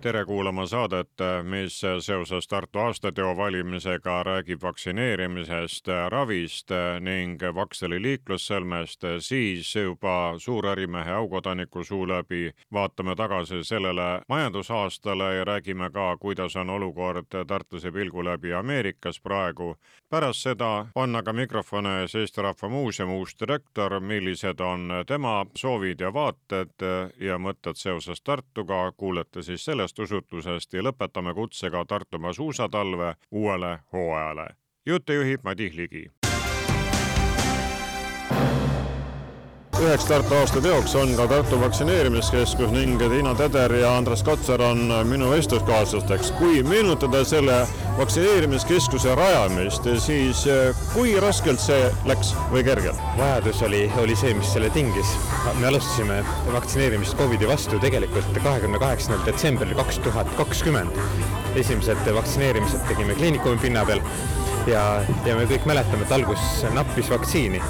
Tere kuulama saadet, mis seoses Tartu aastateo valimisega räägib vaktsineerimisest, ravist ning Vaksali liiklussõlmest, siis juba suurärimehe aukodaniku suu läbi. Vaatame tagasi sellele majandusaastale ja räägime ka, kuidas on olukord Tartuse pilgu läbi Ameerikas praegu. pärast seda on aga mikrofoni ees Eesti Rahva Muuseumi uus direktor, millised on tema soovid ja vaated ja mõtted seoses Tartuga, kuulete siis sellest sellest usutlusest ja lõpetame kutsega Tartumaa suusatalve uuele hooajale. jutte juhib Madis Ligi üheks Tartu aasta teoks on ka Tartu vaktsineerimiskeskus ning Tiina Teder ja Andres Kotsar on minu vestluskaaslasteks. kui meenutada selle vaktsineerimiskeskuse rajamist, siis eh, kui raskelt see läks või kergelt? vajadus oli, oli see, mis selle tingis. me alustasime vaktsineerimist Covidi vastu tegelikult kahekümne kaheksandal detsembril kaks tuhat kakskümmend. esimesed vaktsineerimised tegime kliinikumi pinna peal ja, ja me kõik mäletame, et algus nappis vaktsiini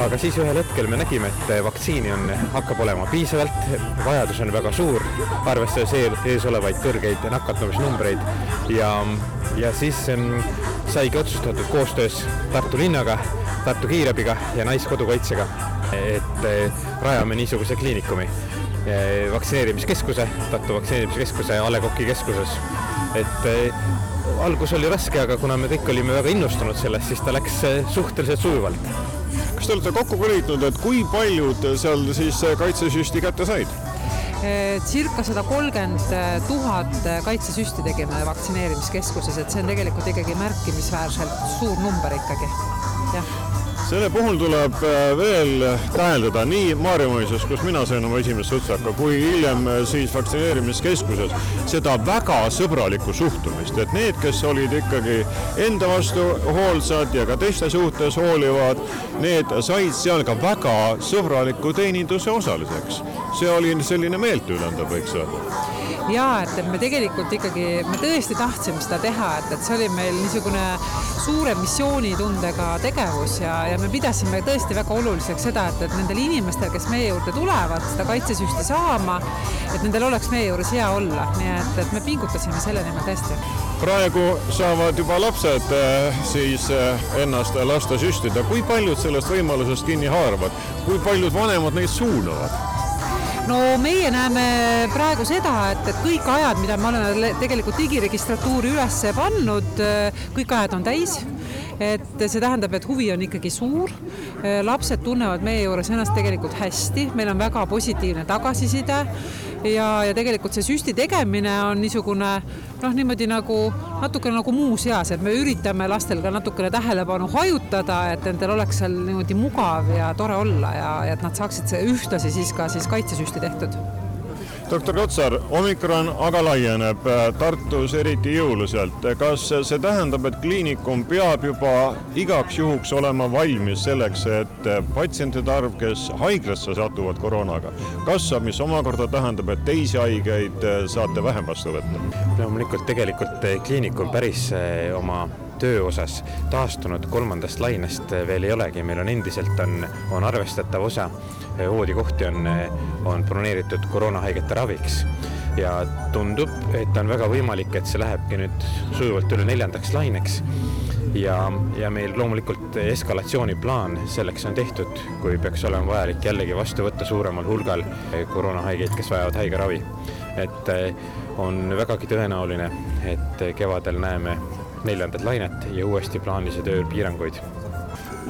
aga siis ühel hetkel me nägime, et vaktsiini on, hakkab olema piisavalt, vajadus on väga suur, arvestades ees olevaid kõrgeid nakatumisnumbreid. Ja, ja siis ähm, saigi otsustatud koostöös Tartu linnaga, Tartu Kiirabiga ja Naiskodukaitsega, et äh, rajame niisuguse kliinikumi äh, vaktsineerimiskeskuse, Tartu vaktsineerimiskeskuse A Le Coq'i keskuses. et äh, algus oli raske, aga kuna me kõik olime väga innustunud sellest, siis ta läks suhteliselt sujuvalt kas te olete kokku kõlitnud, et kui paljud seal siis kaitsesüsti kätte said? Eh, circa sada kolmkümmend tuhat kaitsesüsti tegime vaktsineerimiskeskuses, et see on tegelikult ikkagi märkimisväärselt suur number ikkagi, jah selle puhul tuleb äh, veel täheldada nii Maarjamõisas, kus mina sain oma esimest sutsaka, kui hiljem äh, siis vaktsineerimiskeskuses seda väga sõbralikku suhtumist, et need, kes olid ikkagi enda vastu hoolsad ja ka teiste suhtes hoolivad, need said seal ka väga sõbraliku teeninduse osaliseks. see oli selline meeltülendav, võiks öelda ja et, et me tegelikult ikkagi, me tõesti tahtsime seda teha, et, et see oli meil niisugune suure missioonitundega tegevus ja, ja me pidasime tõesti väga oluliseks seda, et, et nendel inimestel, kes meie juurde tulevad seda kaitsesüsti saama, et nendel oleks meie juures hea olla, nii et, et me pingutasime selle nimel tõesti. praegu saavad juba lapsed eh, siis eh, ennast lasta süstida, kui paljud sellest võimalusest kinni haaravad, kui paljud vanemad neid suunavad? No meie näeme praegu seda, et, et kõik ajad, mida me oleme tegelikult digiregistratuuri üles pannud, kõik ajad on täis. Et see tähendab, et huvi on ikkagi suur. lapsed tunnevad meie juures ennast tegelikult hästi, meil on väga positiivne tagasiside. Ja, ja tegelikult see süsti tegemine on niisugune noh, niimoodi nagu natukene nagu muus eas, et me üritame lastel ka natukene tähelepanu hajutada, et nendel oleks seal niimoodi mugav ja tore olla ja, ja et nad saaksid ühtlasi siis ka siis kaitsesüsti tehtud doktor Kotsar, omikron aga laieneb äh, Tartus eriti jõuliselt. kas see tähendab, et kliinikum peab juba igaks juhuks olema valmis selleks, et äh, patsientide arv, kes haiglasse satuvad koroonaga, kasvab, mis omakorda tähendab, et teisi haigeid äh, saate vähem vastu võtta? Loomulikult tegelikult kliinikum päris oma töö osas taastunud kolmandast lainest veel ei olegi, meil on endiselt on, on arvestatav osa voodikohti on, on broneeritud koroonahaigete raviks. Ja tundub, et on väga võimalik, et see lähebki nüüd sujuvalt üle neljandaks laineks. Ja, ja meil loomulikult eskalatsiooniplaan selleks on tehtud, kui peaks olema vajalik jällegi vastu võtta suuremal hulgal koroonahaigeid, kes vajavad haigeravi. et on vägagi tõenäoline, et kevadel näeme neljandat lainet ja uuesti plaanilise töö piiranguid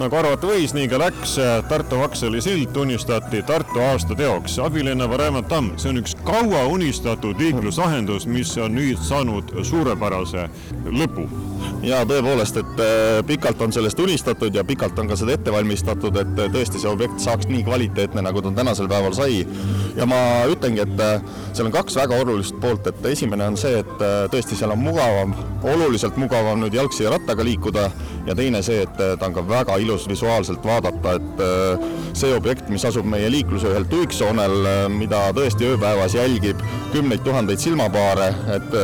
nagu arvata võis, nii ka läks. Tartu Vaksali sild tunnistati Tartu aasta teoks. abilinna Varemat tamm, see on üks kaua unistatud liikluslahendus, mis on nüüd saanud suurepärase lõpu ja tõepoolest, et äh, pikalt on sellest unistatud ja pikalt on ka seda ette valmistatud, et äh, tõesti see objekt saaks nii kvaliteetne, nagu ta tänasel päeval sai. ja ma ütlengi, et äh, seal on kaks väga olulist poolt, et esimene on see, et tõesti seal on mugavam, oluliselt mugavam nüüd jalgsi ja rattaga liikuda. Ja teine see, et ta on ka väga ilus visuaalselt vaadata, et see objekt, mis asub meie liikluse ühel tuiksoonel, mida tõesti ööpäevas jälgib kümneid tuhandeid silmapaare, et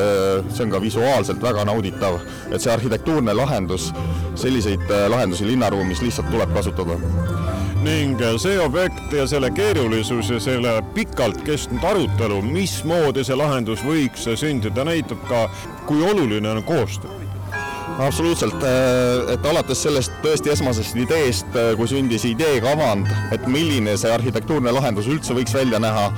see on ka visuaalselt väga nauditav, et see arhitektuurne lahendus, selliseid äh, lahendusi linnaruumis lihtsalt tuleb kasutada. Ning äh, see objekt ja selle keerulisus ja selle pikalt kestnud arutelu, mismoodi see lahendus võiks sündida, näitab ka, kui oluline on koostöö. Absoluutselt, äh, et alates sellest tõesti esmasest ideest, kui sündis ideekavand, et milline see arhitektuurne lahendus üldse võiks välja näha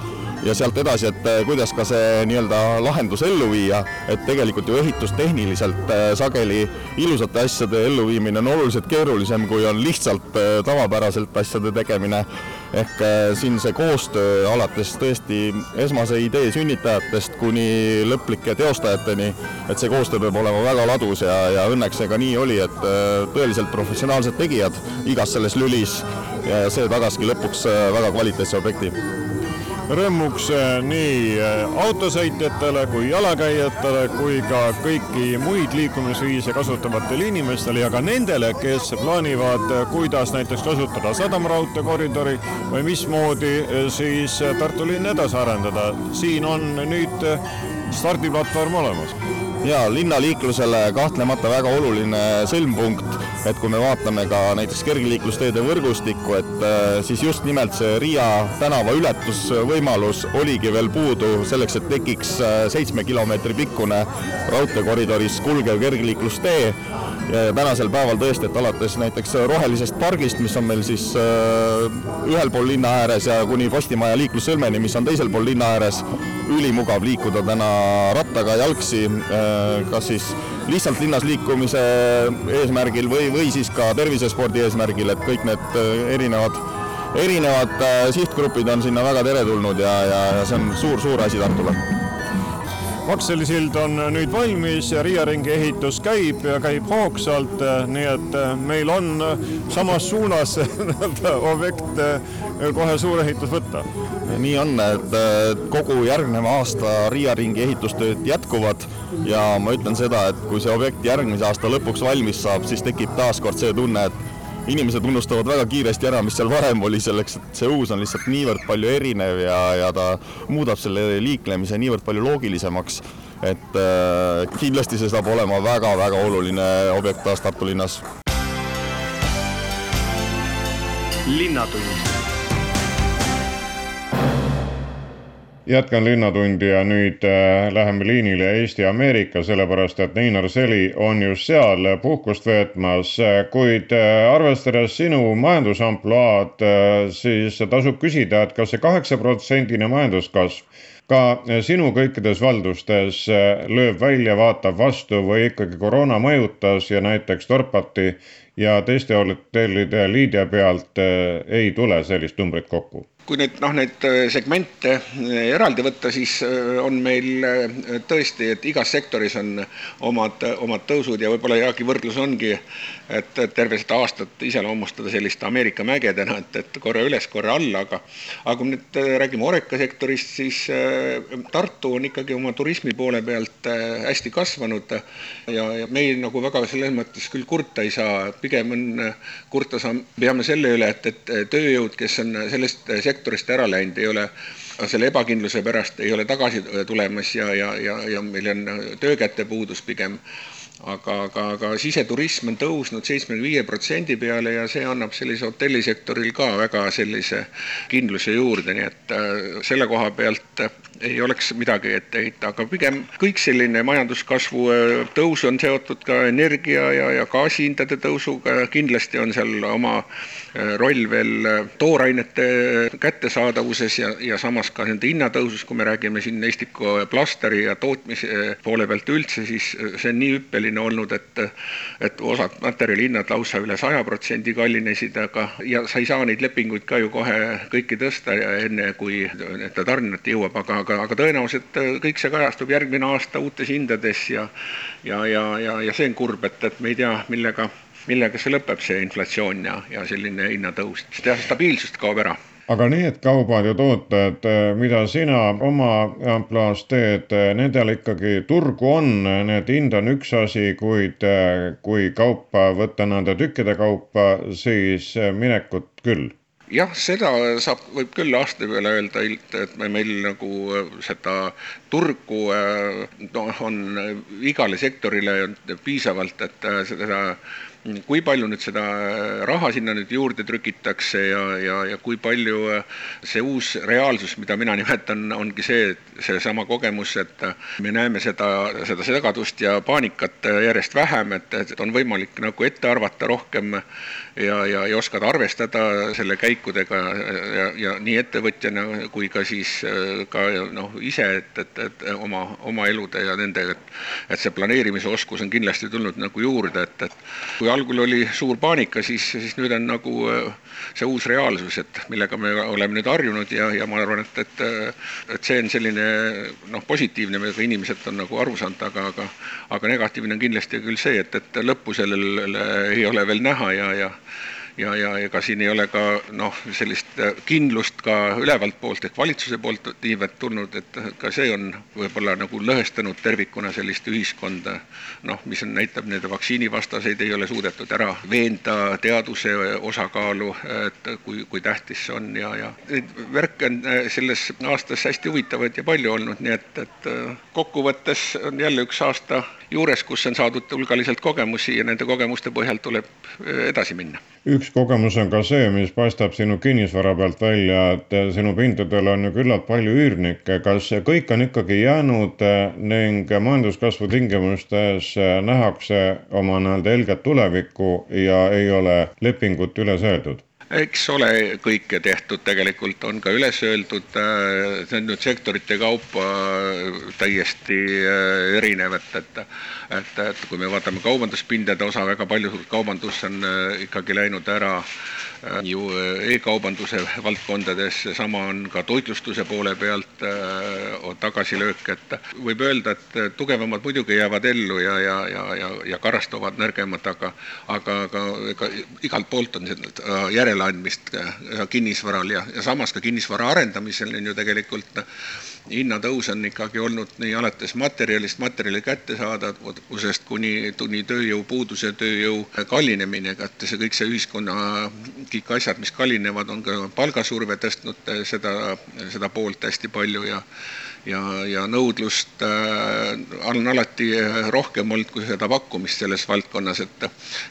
ja sealt edasi, et eh, kuidas ka see nii-öelda lahendus ellu viia, et tegelikult ju ehitustehniliselt eh, sageli ilusate asjade elluviimine on oluliselt keerulisem, kui on lihtsalt eh, tavapäraselt asjade tegemine. ehk siin see koostöö alates tõesti esmase idee sünnitajatest kuni lõplike teostajateni, et see koostöö peab olema väga ladus ja, ja õnneks see ka nii oli, et tõeliselt professionaalsed tegijad igas selles lülis ja see tagaski lõpuks väga kvaliteetse objekti rõõmuks eh, nii eh, autosõitjatele kui jalakäijatele kui ka kõiki muid liikumisviise kasutavatele inimestele ja ka nendele, kes plaanivad, eh, kuidas näiteks kasutada sadamaraudtee koridori või mismoodi siis Tartu linna edasi arendada. siin on nüüd stardiplatvorm olemas ja linnaliiklusele kahtlemata väga oluline sõlmpunkt, et kui me vaatame ka näiteks kergliiklusteede võrgustikku, et äh, siis just nimelt see Riia tänava ületusvõimalus oligi veel puudu selleks, et tekiks äh, seitsme kilomeetri pikkune raudteekoridoris kulgev kergliiklustee. Ja tänasel päeval tõesti, et alates näiteks rohelisest pargist, mis on meil siis äh, ühel pool linna ääres ja kuni Postimaja liiklussõlmeni, mis on teisel pool linna ääres, ülimugav liikuda täna rattaga jalgsi, kas siis lihtsalt linnas liikumise eesmärgil või, või siis ka tervisespordi eesmärgil, et kõik need äh, erinevad, erinevad sihtgrupid on sinna väga teretulnud ja, ja, ja see on suur-suur asi Tartule Vakseli sild on nüüd valmis ja Riia ringi ehitus käib ja käib hoogsalt, nii et meil on samas suunas objekt äh, kohe suur ehitus võtta. nii on, et kogu järgneva aasta Riia ringi ehitustööd jätkuvad ja ma ütlen seda, et kui see objekt järgmise aasta lõpuks valmis saab, siis tekib taaskord see tunne, et inimesed unustavad väga kiiresti ära, mis seal varem oli, selleks et see uus on lihtsalt niivõrd palju erinev ja, ja ta muudab selle liiklemise niivõrd palju loogilisemaks, et äh, kindlasti see saab olema väga-väga oluline objekt taas Tartu linnas. linnatund jätkan Linnatundi ja nüüd äh, läheme liinile Eesti-Ameerika, sellepärast et Neinar Seli on just seal puhkust veetmas, kuid äh, arvestades sinu majandusampluaad, äh, siis tasub küsida, et kas see kaheksaprotsendine majanduskasv ka sinu kõikides valdustes lööb välja, vaatab vastu või ikkagi koroona mõjutas ja näiteks Dorpati ja teiste hotellide liidja pealt ei tule sellist numbrit kokku? Kui nüüd noh, neid äh, segmente äh, eraldi võtta, siis äh, on meil tõesti, et igas sektoris on omad, omad tõusud ja võib-olla heagi võrdlus ongi, et terve seda aastat iseloomustada sellist Ameerika mägedena, et, et korra üles, korra alla, aga aga kui nüüd räägime Oreca sektorist, siis Tartu on ikkagi oma turismi poole pealt hästi kasvanud ja, ja meil nagu väga selles mõttes küll kurta ei saa, pigem on kurta saame, peame selle üle, et, et tööjõud, kes on sellest sektorist sektorist ära läinud, ei ole selle ebakindluse pärast ei ole tagasi tulemas ja, ja, ja, ja meil on töökäte puudus pigem. Aga, aga, aga siseturism on tõusnud seitsmekümne viie protsendi peale ja see annab sellise hotellisektoril ka väga sellise kindluse juurde, nii et äh, selle koha pealt ei oleks midagi ette heita, aga pigem kõik selline majanduskasvu äh, tõus on seotud ka energia ja, ja gaasihindade tõusuga, kindlasti on seal oma äh, roll veel äh, toorainete kättesaadavuses ja, ja samas ka nende hinnatõusus, kui me räägime siin Estiko plasteri ja tootmise poole pealt üldse, siis see on nii hüppeline olnud, et et osad materjalihinnad lausa üle saja protsendi kallinesid, aga ja sa ei saa neid lepinguid ka ju kohe kõiki tõsta enne, kui ta tarnijate jõuab, aga aga, aga tõenäoliselt kõik see kajastub järgmine aasta uutes hindades ja ja, ja, ja, ja see on kurb, et, et me ei tea, millega, millega see lõpeb, see inflatsioon ja, ja selline hinnatõus, jah, stabiilsust kaob ära. Aga need kaubad ja tooted, mida sina oma ampluaas teed, nendel ikkagi turgu on, need hind on üks asi, kuid kui kaupa võtta nõnda tükkide kaupa, siis minekut küll jah, seda saab, võib küll aasta peale öelda, et meil nagu seda turgu noh, on igale sektorile piisavalt, et seda kui palju nüüd seda raha sinna nüüd juurde trükitakse ja, ja, ja kui palju see uus reaalsus, mida mina nimetan, ongi see, seesama kogemus, et me näeme seda, seda segadust ja paanikat järjest vähem, et, et on võimalik nagu ette arvata rohkem ja, ja, ja oskada arvestada selle käikudega ja, ja nii ettevõtjana kui ka siis ka noh, ise, et, et, et oma, oma elude ja nendega, et et see planeerimise oskus on kindlasti tulnud nagu juurde, et, et kui algul oli suur paanika, siis, siis nüüd on nagu äh, see uus reaalsus, et millega me oleme nüüd harjunud ja, ja ma arvan, et, et et see on selline noh, positiivne, millega inimesed on nagu aru saanud, aga, aga aga negatiivne on kindlasti küll see, et, et lõppu sellele ei ole veel näha ja, ja ja, ja ega siin ei ole ka noh, sellist äh, kindlust ka ülevalt poolt ehk valitsuse poolt niivõrd tulnud, et ka see on võib-olla nagu lõhestanud tervikuna sellist ühiskonda, noh, mis on, näitab nende vaktsiinivastaseid ei ole suudetud ära veenda teaduse osakaalu, et kui, kui tähtis see on ja, ja neid värke on äh, selles aastas hästi huvitavaid ja palju olnud, nii et, et äh, kokkuvõttes on jälle üks aasta juures, kus on saadud hulgaliselt kogemusi ja nende kogemuste põhjal tuleb edasi minna üks kogemus on ka see, mis paistab sinu kinnisvara pealt välja, et sinu pindadel on ju küllalt palju üürnikke, kas kõik on ikkagi jäänud ning majanduskasvu tingimustes nähakse oma nii-öelda helget tulevikku ja ei ole lepingut üles öeldud? Eks ole kõike tehtud, tegelikult on ka üles öeldud, äh, see on nüüd sektorite kaupa täiesti äh, erinev, et, et et, et kui me vaatame kaubanduspindade osa, väga palju kaubandus on äh, ikkagi läinud ära äh, ju äh, e-kaubanduse valdkondades, sama on ka toitlustuse poole pealt tagasilöök, et võib öelda, et tugevamad muidugi jäävad ellu ja, ja, ja, ja, ja karastuvad nõrgemad, aga aga, aga ega igalt poolt on seda järeleandmist kinnisvaral ja, ja samas ka kinnisvara arendamisel on ju tegelikult hinnatõus on ikkagi olnud nii alates materjalist, materjali kättesaadavusest kuni, kuni tööjõupuuduse, tööjõu kallineminega, et see kõik see ühiskonna kõik asjad, mis kallinevad, on ka palgasurve tõstnud seda, seda poolt hästi palju ja ja, ja nõudlust äh, on alati rohkem olnud kui seda pakkumist selles valdkonnas, et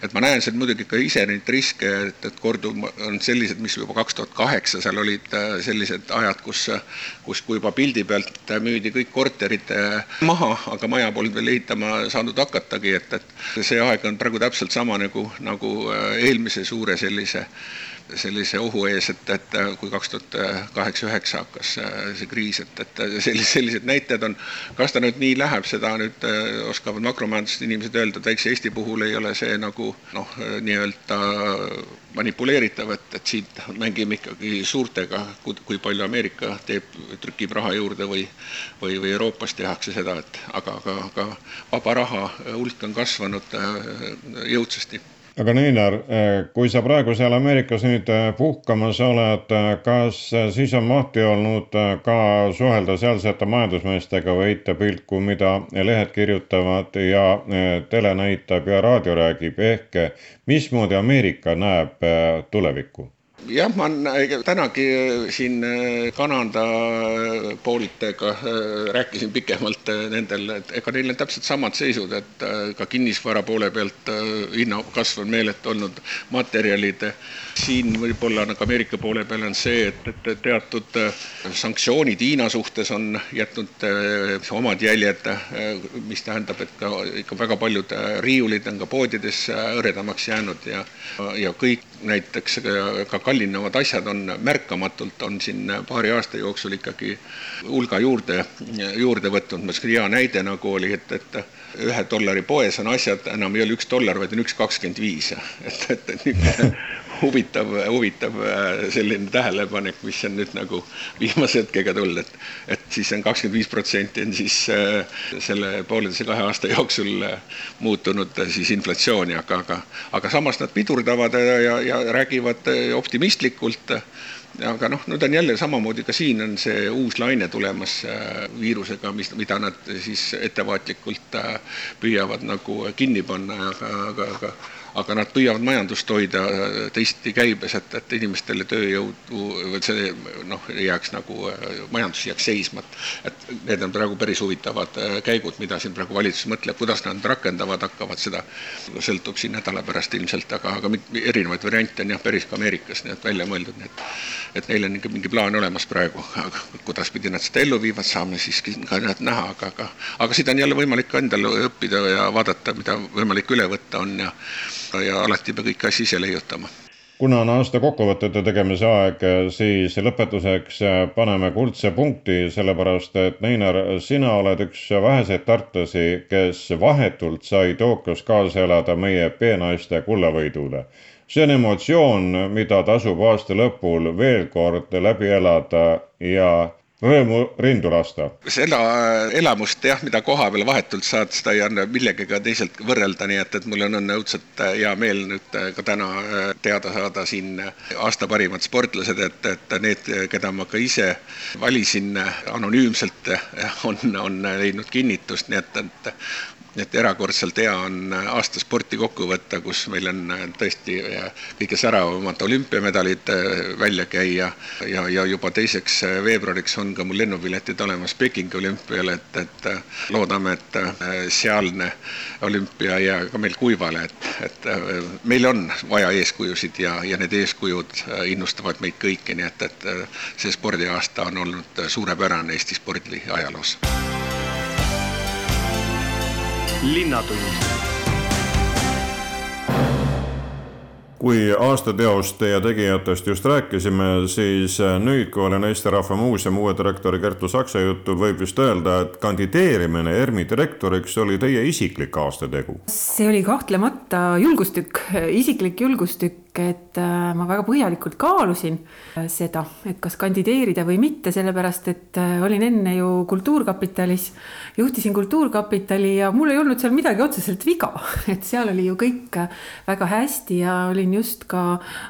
et ma näen seal muidugi ka ise neid riske, et, et korduv on sellised, mis juba kaks tuhat kaheksa seal olid äh, sellised ajad, kus kus, juba pildi pealt müüdi kõik korterid äh, maha, aga maja polnud veel ehitama saanud hakatagi, et, et see aeg on praegu täpselt sama nagu, nagu eelmise suure sellise sellise ohu ees, et, et kui kaks tuhat kaheksa-üheksa hakkas äh, see kriis, et, et sellised, sellised näited on, kas ta nüüd nii läheb, seda nüüd äh, oskavad makromajandusest inimesed öelda, et väikse Eesti puhul ei ole see nagu noh, nii-öelda manipuleeritav, et, et siit mängime ikkagi suurtega, kui palju Ameerika teeb, trükib raha juurde või või, või Euroopas tehakse seda, et aga, aga, aga vaba raha hulk on kasvanud äh, jõudsasti aga Neinar, eh, kui sa praegu seal Ameerikas nüüd eh, puhkamas oled, eh, kas siis on mahti olnud ka suhelda sealsete majandusmeestega või heita pilku, mida lehed kirjutavad ja tele näitab ja raadio räägib, ehk mismoodi Ameerika näeb tulevikku? Jah, ma tänagi äh, siin äh, Kanada äh, pooltega rääkisin pikemalt nendel, et ega neil on täpselt samad seisud, et ka kinnisvara poole pealt hinnakasv on meeletu olnud, materjalid siin võib-olla nagu Ameerika poole peal on see, et, et teatud sanktsioonid Hiina suhtes on jätnud omad jäljed, mis tähendab, et ka ikka väga paljud riiulid on ka poodides hõredamaks jäänud ja, ja kõik näiteks ka kallinevad asjad on märkamatult, on siin paari aasta jooksul ikkagi hulga juurde, juurde võtnud, ma ütlesin, hea näide nagu oli, et, et ühe dollari poes on asjad enam ei ole üks dollar, vaid on üks kakskümmend viis, et, et, et niisugune huvitav, huvitav selline tähelepanek, mis on nüüd nagu viimase hetkega tulnud, et, et siis on kakskümmend viis protsenti on siis selle pooleteise kahe aasta jooksul muutunud siis inflatsiooni, aga, aga, aga samas nad pidurdavad ja, ja räägivad optimistlikult aga noh, nüüd on jälle samamoodi ka siin on see uus laine tulemas äh, viirusega, mis, mida nad siis ettevaatlikult äh, püüavad nagu kinni panna, aga, aga, aga aga nad püüavad majandust hoida äh, teisiti käibes, et, et inimestele tööjõudu, see noh, jääks nagu, majandus jääks seisma. et need on praegu päris huvitavad käigud, mida siin praegu valitsus mõtleb, kuidas nad rakendavad hakkavad, seda sõltub siin nädala pärast ilmselt, aga, aga erinevaid variante on jah, päris ka Ameerikas nii et välja mõeldud, nii et et neil on ikka mingi plaan olemas praegu, aga kuidaspidi nad seda ellu viivad, saame siis ka näha, aga, aga aga seda on jälle võimalik endal õppida ja vaadata, mida võimalik üle võtta on ja ja alati ei pea kõiki asju ise leiutama kuna on aasta kokkuvõtete tegemise aeg, siis lõpetuseks paneme kuldse punkti, sellepärast et Neinar, sina oled üks väheseid tartlasi, kes vahetult sai Tokyos kaasa elada meie peenaiste kullavõidule. See on emotsioon, mida tasub aasta lõpul veel kord läbi elada ja rõõmu rindu lasta. seda äh, elamust jah, mida koha peal vahetult saad, seda ei anna millegagi teiselt võrrelda, nii et, et mul on, õudselt äh, hea meel nüüd äh, ka täna teada saada siin aasta parimad sportlased, et, et need, keda ma ka ise valisin anonüümselt, on, on leidnud kinnitust, nii et, et et erakordselt hea on aasta sporti kokku võtta, kus meil on tõesti kõige säravamad olümpiamedalid äh, välja käia. Ja, ja juba teiseks äh, veebruariks on ka mul lennupiletid olemas Pekingi olümpiale, et, et äh, loodame, et sealne olümpia jää ka meil kuivale, et, et meil on vaja eeskujusid ja, ja need eeskujud innustavad meid kõiki, nii et, et see spordiaasta on olnud suurepärane Eesti spordi ajaloos linnatund kui aastateost ja tegijatest just rääkisime, siis nüüd, kui olen Eesti Rahva Muuseumi uue direktori Kertu Saksa jutul, võib vist öelda, et kandideerimine ERMi direktoriks oli teie isiklik aastategu. see oli kahtlemata julgustükk, isiklik julgustükk et äh, ma väga põhjalikult kaalusin äh, seda, et kas kandideerida või mitte, sellepärast et äh, olin enne ju Kultuurkapitalis, juhtisin Kultuurkapitali ja mul ei olnud seal midagi otseselt viga, et seal oli ju kõik väga hästi ja olin just ka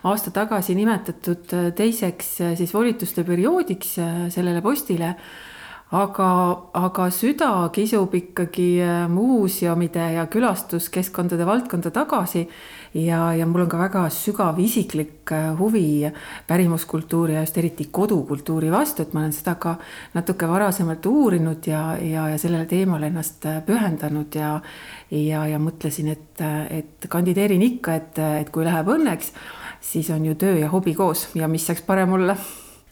aasta tagasi nimetatud teiseks siis volituste perioodiks sellele postile. Aga, aga süda kisub ikkagi muuseumide ja külastuskeskkondade valdkonda tagasi ja, ja mul on ka väga sügav isiklik äh, huvi pärimuskultuuri ja just eriti kodukultuuri vastu, et ma olen seda ka natuke varasemalt uurinud ja, ja, ja sellele teemale ennast äh, pühendanud ja ja, ja mõtlesin, et, et kandideerin ikka, et, et kui läheb õnneks, siis on ju töö ja hobi koos ja mis saaks parem olla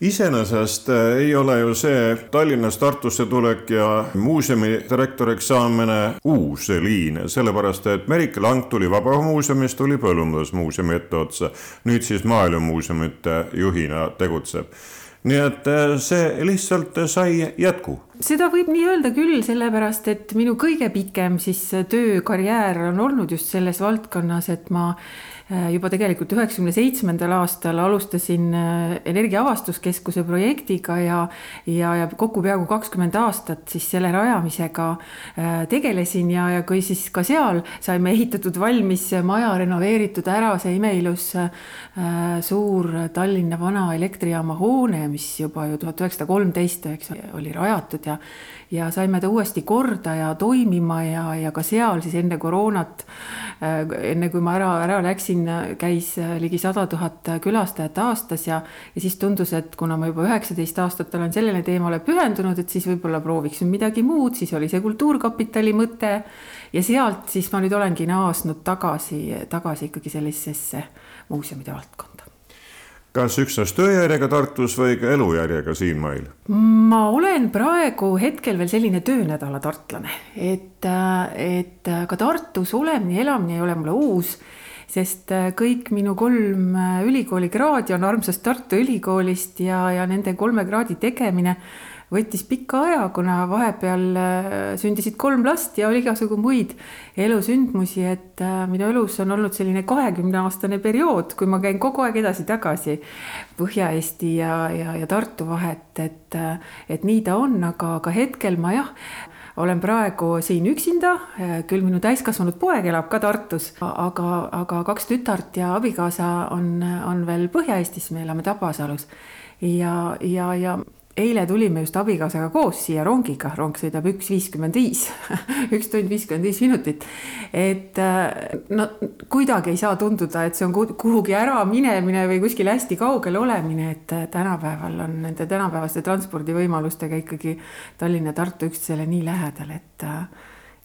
iseenesest äh, ei ole ju see Tallinnast Tartusse tulek ja muuseumi direktoriks saamine uus liin, sellepärast et Merike Lang tuli Vabamuuseumist, tuli Põllumajandusmuuseumi etteotsa, nüüd siis Maaelumuuseumite juhina tegutseb nii et äh, see lihtsalt sai jätku. seda võib nii öelda küll, sellepärast et minu kõige pikem siis töökarjäär on olnud just selles valdkonnas, et ma juba tegelikult üheksakümne seitsmendal aastal alustasin äh, Energiaavastuskeskuse projektiga ja, ja, ja kokku peaaegu kakskümmend aastat siis selle rajamisega äh, tegelesin ja, ja kui siis ka seal saime ehitatud valmis maja renoveeritud ära, see imeilus suur Tallinna vana elektrijaama hoone, mis juba ju tuhat üheksasada kolmteist, eks oli rajatud ja ja saime ta uuesti korda ja toimima ja, ja ka seal siis enne koroonat, enne kui ma ära, ära läksin, käis ligi sada tuhat külastajat aastas ja, ja siis tundus, et kuna ma juba üheksateist aastat olen sellele teemale pühendunud, et siis võib-olla prooviks nüüd midagi muud, siis oli see Kultuurkapitali mõte. Ja sealt siis ma nüüd olengi naasnud tagasi, tagasi ikkagi sellisesse muuseumide valdkonda. Kas üksnes tööjärjega Tartus või ka elujärjega siinmail? ma olen praegu hetkel veel selline töönädala tartlane, et, et ka Tartus olemine, elamine ei ole mulle uus, sest kõik minu kolm ülikooli kraadi on armsast Tartu Ülikoolist ja, ja nende kolme kraadi tegemine võttis pika aja, kuna vahepeal sündisid kolm last ja oli igasugu muid elusündmusi, et minu elus on olnud selline kahekümneaastane periood, kui ma käin kogu aeg edasi-tagasi Põhja-Eesti ja, ja, ja Tartu vahet, et, et nii ta on, aga, aga hetkel ma jah olen praegu siin üksinda, küll minu täiskasvanud poeg elab ka Tartus, aga, aga kaks tütart ja abikaasa on, on veel Põhja-Eestis, me elame Tabasalus. ja, ja, ja eile tulime just abikaasaga koos siia rongiga, rong sõidab üks viiskümmend viis, üks tund viiskümmend viis minutit. et äh, no kuidagi ei saa tunduda, et see on kuhugi ära minemine või kuskil hästi kaugel olemine, et äh, tänapäeval on nende tänapäevaste transpordivõimalustega ikkagi Tallinn ja Tartu üksteisele nii lähedal, et äh,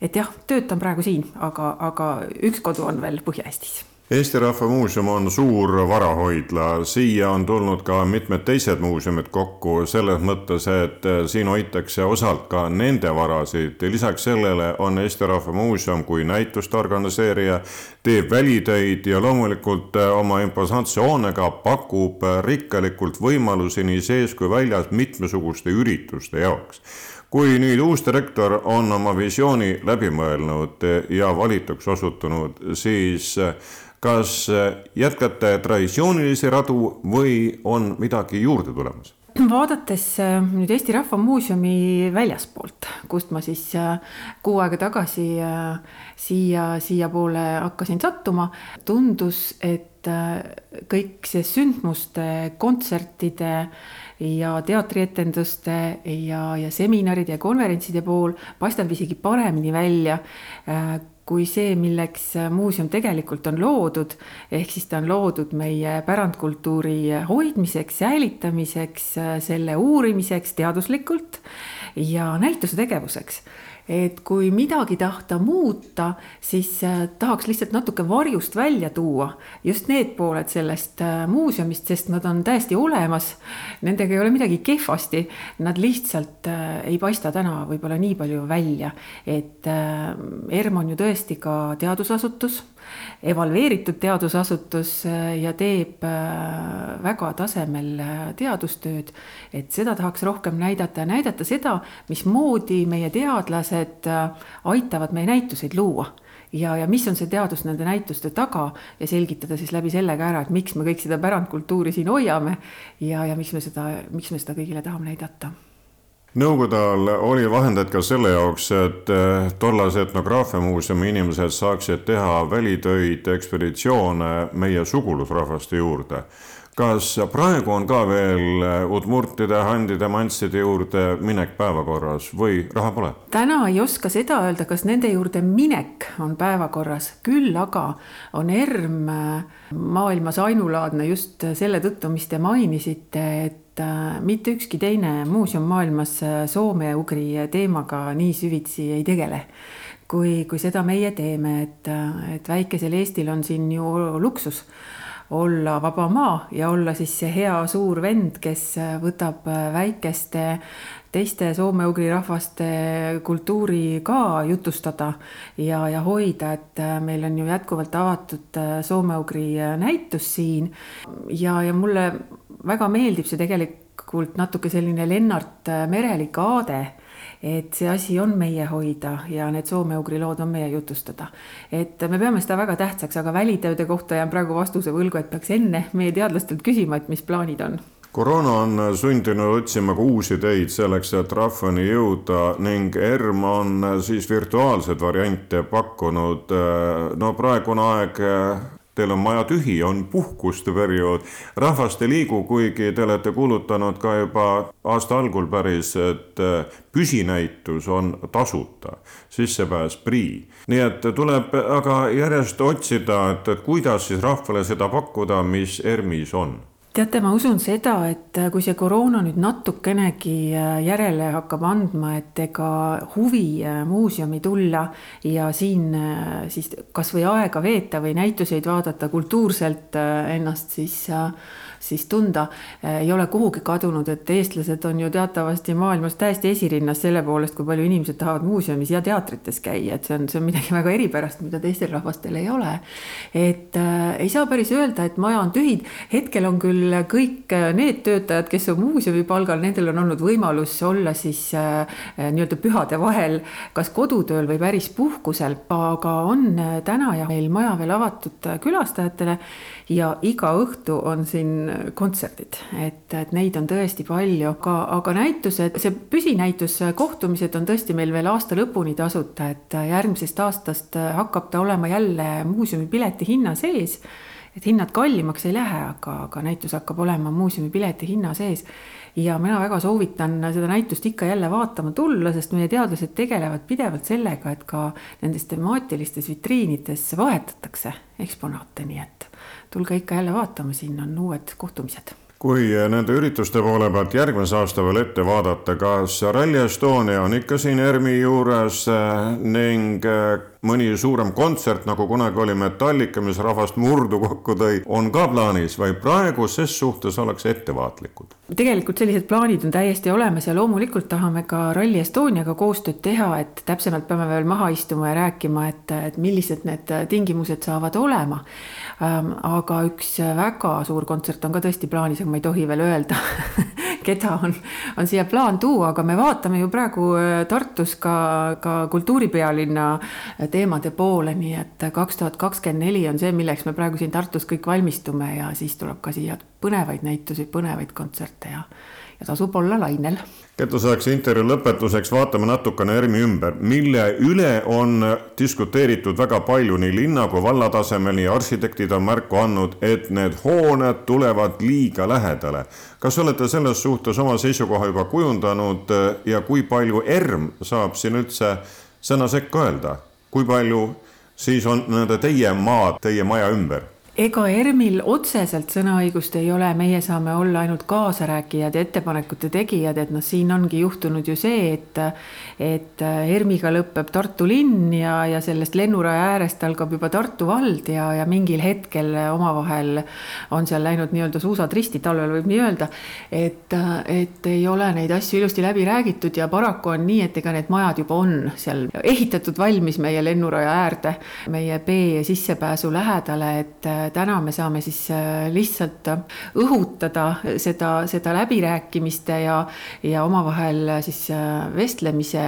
et jah, töötan praegu siin, aga, aga üks kodu on veel Põhja-Eestis Eesti Rahva Muuseum on suur varahoidla, siia on tulnud ka mitmed teised muuseumid kokku selles mõttes, et siin hoitakse osalt ka nende varasid. lisaks sellele on Eesti Rahva Muuseum kui näituste organiseerija, teeb välitöid ja loomulikult oma imposantse hoonega pakub rikkalikult võimalusi nii sees kui väljas mitmesuguste ürituste jaoks kui nüüd uus direktor on oma visiooni läbi mõelnud ja valituks osutunud, siis kas äh, jätkate traditsioonilisi radu või on midagi juurde tulemas? vaadates äh, nüüd Eesti Rahva Muuseumi väljaspoolt, kust ma siis äh, kuu aega tagasi siia, siiapoole hakkasin sattuma, tundus, et kõik see sündmuste, kontsertide ja teatrietenduste ja, ja seminaride ja konverentside pool paistab isegi paremini välja kui see, milleks äh, muuseum tegelikult on loodud, ehk siis ta on loodud meie pärandkultuuri hoidmiseks, säilitamiseks, äh, selle uurimiseks teaduslikult ja näituse tegevuseks et kui midagi tahta muuta, siis äh, tahaks lihtsalt natuke varjust välja tuua. Just need pooled sellest äh, muuseumist, sest nad on täiesti olemas. Nendega ei ole midagi kehvasti, nad lihtsalt äh, ei paista täna võib-olla nii palju välja, et ERM on ju tõesti ka teadusasutus evalveeritud teadusasutus äh, ja teeb äh, väga tasemel äh, teadustööd. et seda tahaks rohkem näidata ja näidata seda, mismoodi meie teadlased aitavad meie näituseid luua ja, ja mis on see teadus nende näituste taga ja selgitada siis läbi selle ka ära, et miks me kõik seda pärandkultuuri siin hoiame ja, ja miks me seda, miks me seda kõigile tahame näidata Nõukogude ajal oli vahendeid ka selle jaoks, et eh, tollase etnograafiamuuseumi inimesed saaksid teha välitöid, ekspeditsioone meie sugulusrahvaste juurde. kas praegu on ka veel udmurtide, handide, mantside juurde minek päevakorras või raha pole? täna ei oska seda öelda, kas nende juurde minek on päevakorras, küll aga on ERM maailmas ainulaadne just selle tõttu, mis te mainisite, et et äh, mitte ükski teine muuseum maailmas äh, soome-ugri teemaga nii süvitsi ei tegele kui, kui seda meie teeme, et, äh, et väikesel Eestil on siin ju luksus olla vaba maa ja olla siis see hea suur vend, kes võtab väikeste teiste soome-ugri rahvaste kultuuri ka jutustada ja, ja hoida, et meil on ju jätkuvalt avatud soome-ugri näitus siin. Ja, ja mulle väga meeldib see tegelikult natuke selline Lennart äh, Merelik aade, et see asi on meie hoida ja need soome-ugri lood on meie jutustada. et me peame seda väga tähtsaks, aga välitööde kohta jään praegu vastuse võlgu, et peaks enne meie teadlastelt küsima, et mis plaanid on koroona on sundinud otsima ka uusi teid selleks, et rahvani jõuda ning ERM on siis virtuaalseid variante pakkunud. no praegune aeg teil on maja tühi, on puhkuste periood, rahvast ei liigu, kuigi te olete kuulutanud ka juba aasta algul päris, et äh, püsinäitus on tasuta, sissepääs prii. nii et tuleb aga järjest otsida, et, et kuidas siis rahvale seda pakkuda, mis ERMis on teate, ma usun seda, et äh, kui see koroona nüüd natukenegi äh, järele hakkab andma, et ega huvi äh, muuseumi tulla ja siin siis kasvõi aega veeta või näituseid vaadata, kultuurselt ennast siis siis tunda, ei ole kuhugi kadunud, et eestlased on ju teatavasti maailmas täiesti esirinnas selle poolest, kui palju inimesed tahavad muuseumis ja teatrites käia, et see on, see on midagi väga eripärast, mida teistel rahvastel ei ole. et äh, ei saa päris öelda, et maja on tühi, hetkel on küll kõik need töötajad, kes on muuseumi palgal, nendel on olnud võimalus olla siis äh, nii-öelda pühade vahel kas kodutööl või päris puhkusel, aga on täna ja meil maja veel avatud külastajatele ja iga õhtu on siin kontserdid, et, et neid on tõesti palju, aga, aga näitused, see püsinäitus, kohtumised on tõesti meil veel aasta lõpuni tasuta, et järgmisest aastast hakkab ta olema jälle muuseumi pileti hinna sees. Et hinnad kallimaks ei lähe, aga, aga näitus hakkab olema muuseumi pileti hinna sees. ja mina väga soovitan seda näitust ikka jälle vaatama tulla, sest meie teadlased tegelevad pidevalt sellega, et ka nendes temaatilistes vitriinides vahetatakse eksponaate, nii et tulge ikka jälle vaatama, siin on uued kohtumised. Kui nende ürituste poole pealt järgmise aasta veel ette vaadata, kas Rally Estonia on ikka siin ERMi juures ning mõni suurem kontsert, nagu kunagi oli Metallica, mis rahvast murdu kokku tõi, on ka plaanis või praegu ses suhtes oleks ettevaatlikud? tegelikult sellised plaanid on täiesti olemas ja loomulikult tahame ka Rally Estoniaga koostööd teha, et täpsemalt peame veel maha istuma ja rääkima, et, et millised need tingimused saavad olema. Ähm, aga üks väga suur kontsert on ka tõesti plaanis, aga ma ei tohi veel öelda keda on, on siia plaan tuua, aga me vaatame ju praegu äh, Tartus ka, ka kultuuripealinna teemade poole, nii et kaks tuhat kakskümmend neli on see, milleks me praegu siin Tartus kõik valmistume ja siis tuleb ka siia põnevaid näitusi, põnevaid kontserte ja, ja tasub olla lainel. ketuseks intervjuu lõpetuseks vaatame natukene ERMi ümber, mille üle on diskuteeritud väga palju nii linna kui valla tasemel, nii arhitektid on märku andnud, et need hooned tulevad liiga lähedale. kas olete selles suhtes oma seisukoha juba kujundanud ja kui palju ERM saab siin üldse sõna sekka öelda? kui palju siis on nii-öelda teie maad teie maja ümber? Ega ERM-il otseselt sõnaõigust ei ole, meie saame olla ainult kaasarääkijad ja ettepanekute tegijad, et noh, siin ongi juhtunud ju see, et et ERM-iga lõpeb Tartu linn ja, ja sellest lennuraja äärest algab juba Tartu vald ja, ja mingil hetkel omavahel on seal läinud nii-öelda suusad risti, talvel võib nii öelda, et, et ei ole neid asju ilusti läbi räägitud ja paraku on nii, et ega need majad juba on seal ehitatud valmis meie lennuraja äärde, meie B sissepääsu lähedale, et täna me saame siis äh, lihtsalt õhutada seda, seda läbirääkimiste ja, ja omavahel äh, siis äh, vestlemise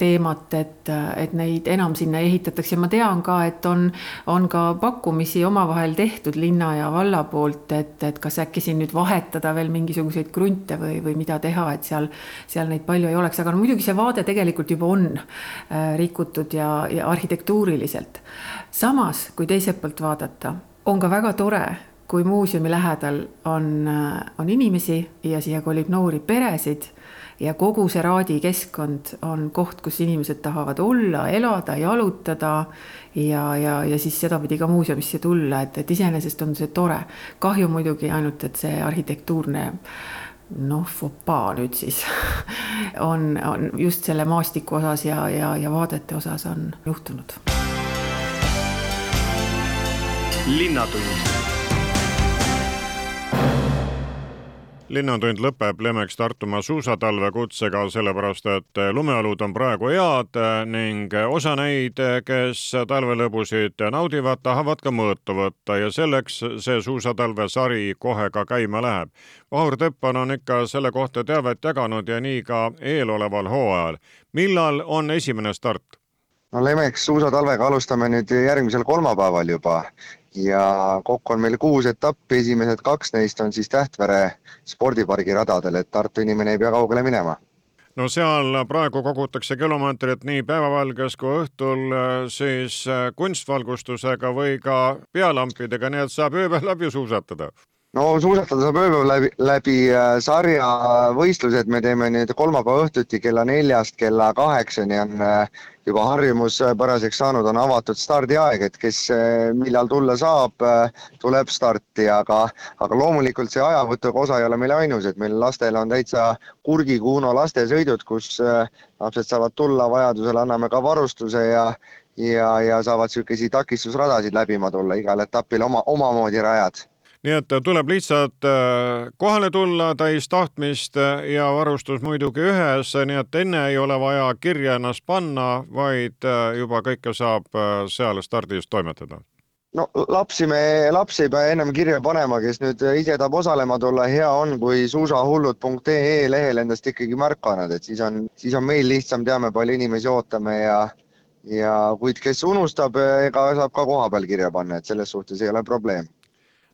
teemat, et, et neid enam sinna ehitatakse ja ma tean ka, et on, on ka pakkumisi omavahel tehtud linna ja valla poolt, et, et kas äkki siin nüüd vahetada veel mingisuguseid krunte või, või mida teha, et seal, seal neid palju ei oleks, aga no muidugi see vaade tegelikult juba on rikutud ja, ja arhitektuuriliselt. samas, kui teiselt poolt vaadata on ka väga tore, kui muuseumi lähedal on, on inimesi ja siia kolib noori peresid ja kogu see Raadi keskkond on koht, kus inimesed tahavad olla, elada, jalutada ja, ja, ja siis sedapidi ka muuseumisse tulla, et, et iseenesest on see tore. kahju muidugi ainult, et see arhitektuurne noh, fopaa nüüd siis on, on just selle maastiku osas ja, ja, ja vaadete osas on juhtunud linnatund. linnatund lõpeb Lemeks Tartumaa suusatalve kutsega, sellepärast et lumeolud on praegu head ning osa neid, kes talvelõbusid naudivad, tahavad ka mõõtu võtta ja selleks see suusatalve sari kohe ka käima läheb. Vahur Teppan on ikka selle kohta teavet jaganud ja nii ka eeloleval hooajal. millal on esimene start? no Lemeks suusatalvega alustame nüüd järgmisel kolmapäeval juba ja kokku on meil kuus etappi, esimesed kaks neist on siis Tähtvere spordipargi radadel, et Tartu inimene ei pea kaugele minema. No seal praegu kogutakse kilomeetrit nii päevavalges kui õhtul siis kunstvalgustusega või ka pealampidega, nii et saab ööpäev läbi suusatada no suusatada saab ööpäev läbi, läbi äh, sarja võistlused, me teeme nüüd kolmapäeva õhtuti kella neljast kella kaheksani on äh, juba harjumuspäraseks saanud, on avatud stardiaeg, et kes äh, millal tulla saab, tuleb starti, aga, aga loomulikult see ajavõtuga osa ei ole meil ainus, et meil lastele on täitsa Kurgi-Kuno lastesõidud, kus lapsed saavad tulla, vajadusel anname ka varustuse ja ja, ja saavad niisuguseid takistusradasid läbima tulla, igal etapil oma, omamoodi rajad nii et tuleb lihtsalt äh, kohale tulla täis tahtmist ja varustus muidugi ühes, nii et enne ei ole vaja kirja ennast panna, vaid äh, juba kõike saab äh, seal stardis toimetada. No lapsi me, lapsi ei pea ennem kirja panema, kes nüüd ise tahab osalema tulla, hea on, kui suusahullud.ee lehel endast ikkagi märku annad, et siis on, siis on meil lihtsam, teame, palju inimesi ootame ja ja kuid kes unustab, ega saab ka koha peal kirja panna, et selles suhtes ei ole probleem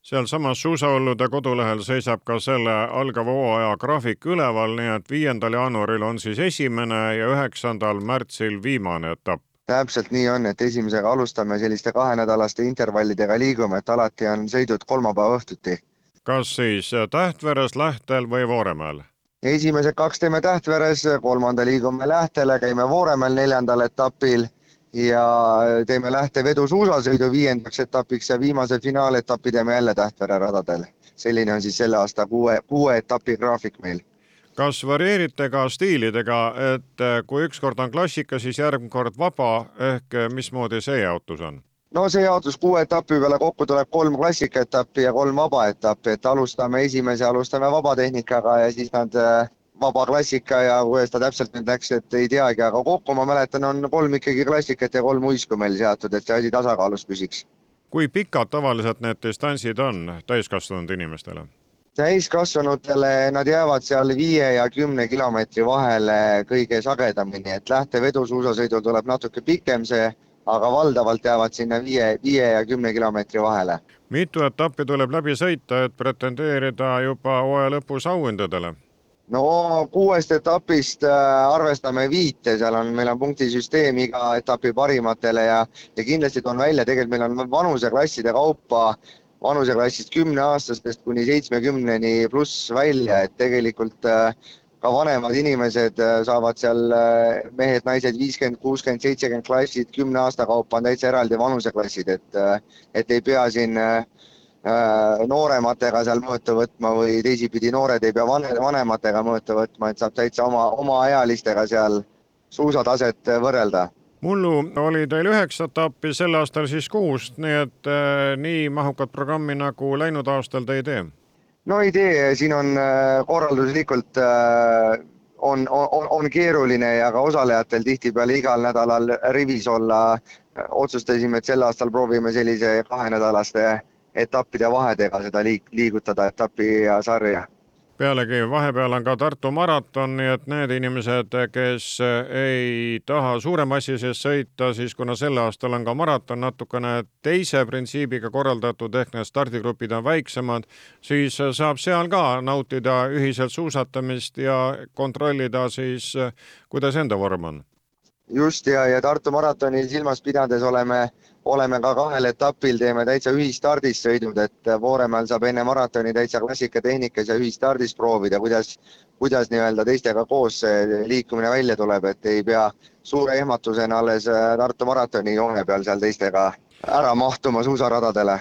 sealsamas suusahullude kodulehel seisab ka selle algava hooaja graafik üleval, nii et viiendal jaanuaril on siis esimene ja üheksandal märtsil viimane etapp. täpselt nii on, et esimesega alustame selliste kahenädalaste intervallidega liigume, et alati on sõidud kolmapäeva õhtuti. kas siis Tähtveres, Lähtel või Vooremäel? esimesed kaks teeme Tähtveres, kolmanda liigume Lähtele, käime Vooremäel neljandal etapil ja teeme lähtevedu suusasõidu viiendaks etapiks ja viimase finaaletapi teeme jälle Tähtvere radadel. selline on siis selle aasta kuue, kuue etapi graafik meil. kas varieerite ka stiilidega, et kui ükskord on klassika, siis järgmine kord vaba ehk mismoodi see jaotus on? no see jaotus kuue etapi peale kokku tuleb kolm klassikaetappi ja kolm vaba etappi, et alustame esimese, alustame vabatehnikaga ja siis nad vaba klassika ja kuidas ta täpselt nüüd läks, et ei teagi, aga kokku ma mäletan, on kolm ikkagi klassikat ja kolm uisku meil seatud, et see asi tasakaalus püsiks. kui pikad tavaliselt need distantsid on täiskasvanud inimestele? täiskasvanutele nad jäävad seal viie ja kümne kilomeetri vahele kõige sagedamini, et lähtevedu suusasõidul tuleb natuke pikem see, aga valdavalt jäävad sinna viie, viie ja kümne kilomeetri vahele. mitu etappi tuleb läbi sõita, et pretendeerida juba hooaja lõpus auhindadele? No kuuest etapist äh, arvestame viite, seal on, meil on punktisüsteem iga etapi parimatele ja, ja kindlasti toon välja, tegelikult meil on vanuseklasside kaupa vanuseklassist kümneaastastest kuni seitsmekümneni pluss välja, et tegelikult äh, ka vanemad inimesed äh, saavad seal mehed-naised viiskümmend, kuuskümmend, seitsekümmend klassid kümne aasta kaupa on täitsa eraldi vanuseklassid, et, et ei pea siin äh, noorematega seal mõõtu võtma või teisipidi noored ei pea vanematega mõõtu võtma, et saab täitsa oma, omaealistega seal suusataset võrrelda. mullu oli teil üheksa etappi, sel aastal siis kuus, nii et äh, nii mahukat programmi nagu läinud aastal te ei tee? no ei tee, siin on äh, korralduslikult äh, on, on, on keeruline ja ka osalejatel tihtipeale igal nädalal rivis olla. otsustasime, et sel aastal proovime sellise kahenädalaste etappide vahedega seda liik-, liigutada etapi ja sarja. pealegi vahepeal on ka Tartu maraton, nii et need inimesed, kes ei taha suure massi sees sõita, siis kuna sel aastal on ka maraton natukene teise printsiibiga korraldatud, ehk need stardigrupid on väiksemad, siis saab seal ka nautida ühiselt suusatamist ja kontrollida siis, kuidas enda vorm on. Just ja, ja Tartu maratoni silmas pidades oleme oleme ka kahel etapil, teeme täitsa ühistardis sõidud, et Vooremaal saab enne maratoni täitsa klassikatehnikas ja ühistardis proovida, kuidas, kuidas nii-öelda teistega koos see liikumine välja tuleb, et ei pea suure ehmatusena alles äh, Tartu maratoni joone peal seal teistega ära mahtuma suusaradadele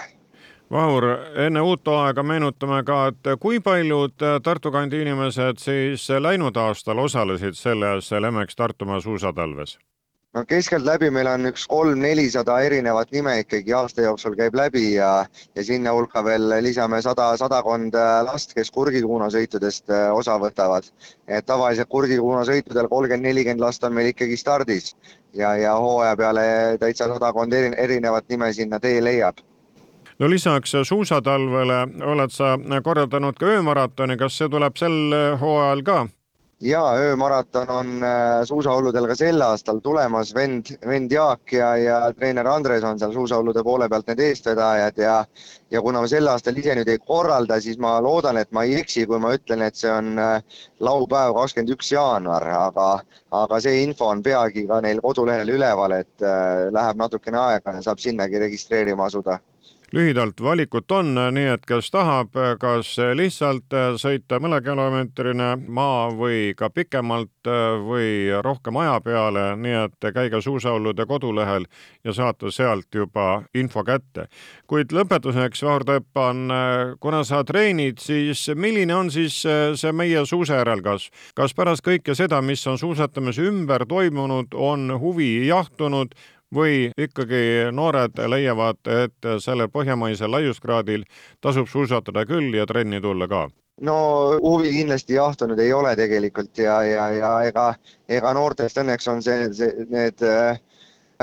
Vahur, enne uut hooaega meenutame ka, et kui paljud Tartu kandi inimesed siis läinud aastal osalesid selles Lemex Tartumaa suusatalves? no keskeltläbi meil on üks kolm-nelisada erinevat nime ikkagi aasta jooksul käib läbi ja, ja sinna hulka veel lisame sada, sadakond äh, last, kes kurgikuuna sõitudest äh, osa võtavad. et tavaliselt kurgikuuna sõitudel kolmkümmend, nelikümmend last on meil ikkagi stardis ja, ja hooaja peale täitsa sadakond erinevat nime sinna tee leiab no lisaks suusatalvele oled sa korraldanud ka öömaratoni, kas see tuleb sel hooajal ka? ja öömaraton on äh, suusahulludel ka sel aastal tulemas, vend, vend Jaak ja, ja treener Andres on seal suusahullude poole pealt need eestvedajad ja ja kuna ma sel aastal ise nüüd ei korralda, siis ma loodan, et ma ei eksi, kui ma ütlen, et see on äh, laupäev, kakskümmend üks jaanuar, aga aga see info on peagi ka neil kodulehel üleval, et äh, läheb natukene aega ja saab sinnagi registreerima asuda lühidalt valikut on, nii et kes tahab, kas lihtsalt sõita mõnekilomeetrine maa või ka pikemalt või rohkem aja peale, nii et käige suusaullude kodulehel ja saate sealt juba info kätte. kuid lõpetuseks, Vahur Tõppan, kuna sa treenid, siis milline on siis see meie suusajärelkasv? kas pärast kõike seda, mis on suusatamise ümber toimunud, on huvi jahtunud või ikkagi noored leiavad, et sellel põhjamaisel laiuskraadil tasub suusatada küll ja trenni tulla ka? no huvi kindlasti jahtunud ei ole tegelikult ja, ja, ja ega, ega noortest õnneks on see, see, need äh,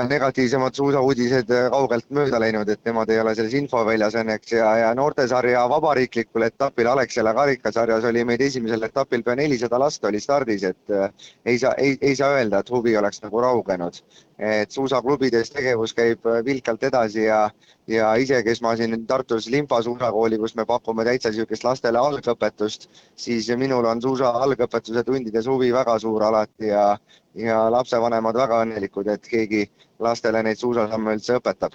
negatiivsemad suusauudised äh, kaugelt mööda läinud, et nemad ei ole selles infoväljas õnneks ja, ja noortesarja vabariiklikul etapil Alexela karikasarjas oli meid esimesel etapil pea nelisada last oli stardis, et äh, ei saa, ei, ei saa öelda, et huvi oleks nagu raugenud. Et suusaklubides tegevus käib äh, vilkalt edasi ja, ja ise, kes ma siin Tartus Limpa suusakooli, kus me pakume täitsa niisugust lastele algõpetust, siis minul on suusa algõpetuse tundides huvi väga suur alati ja, ja lapsevanemad väga õnnelikud, et keegi lastele neid suusasamme üldse õpetab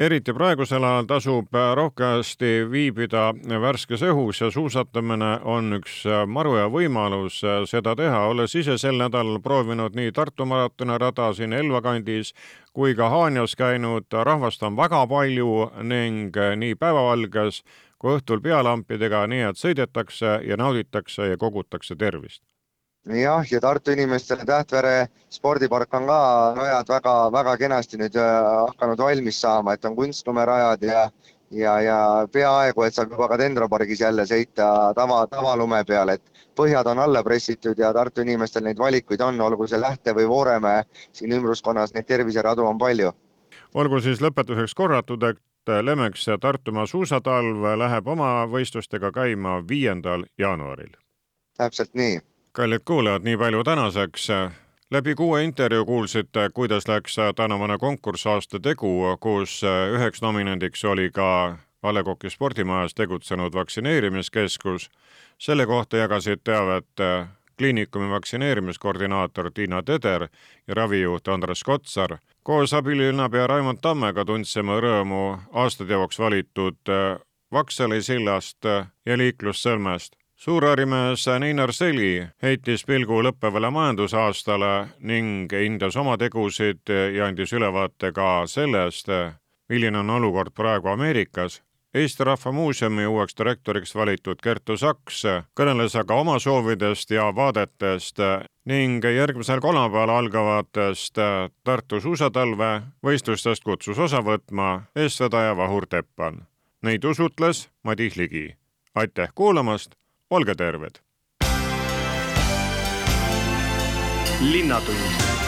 eriti praegusel ajal tasub rohkesti viibida värskes õhus ja suusatamine on üks maru hea võimalus seda teha, olles ise sel nädalal proovinud nii Tartu maratoni rada siin Elva kandis kui ka Haanjas käinud, rahvast on väga palju ning nii päevavalges kui õhtul pealampidega, nii et sõidetakse ja nauditakse ja kogutakse tervist jah, ja Tartu inimestele Tähtvere spordipark on ka rajad väga-väga kenasti nüüd äh, hakanud valmis saama, et on kunstlumerajad ja ja, ja peaaegu, et saab juba ka Dendropargis jälle sõita tava, tavalume peal, et põhjad on alla pressitud ja Tartu inimestel neid valikuid on, olgu see Lähte või Vooremäe, siin ümbruskonnas neid terviseradu on palju. olgu siis lõpetuseks korratud, et Lemex Tartumaa suusatalv läheb oma võistlustega käima viiendal jaanuaril. täpselt nii kallid kuulajad, nii palju tänaseks. läbi kuue intervjuu kuulsite, kuidas läks tänavune konkurss Aasta tegu, kus üheks nominendiks oli ka A Le Coq'i spordimajas tegutsenud vaktsineerimiskeskus. selle kohta jagasid teavet kliinikumi vaktsineerimiskoordinaator Tiina Teder ja ravijuht Andres Kotsar. koos abilinnapea Raimond Tammega tundsime rõõmu aastateoks valitud Vaksali sillast ja liiklussõlmest suurärimees Neinar Seli heitis pilgu lõppevale majandusaastale ning hindas oma tegusid ja andis ülevaate ka sellest, milline on olukord praegu Ameerikas. Eesti Rahva Muuseumi uueks direktoriks valitud Kertu Saks kõneles aga oma soovidest ja vaadetest ning järgmisel kolmapäeval algavatest Tartu suusatalve võistlustest kutsus osa võtma eestvedaja Vahur Teppan. Neid usutles Madis Ligi. aitäh kuulamast olge terved. linnatund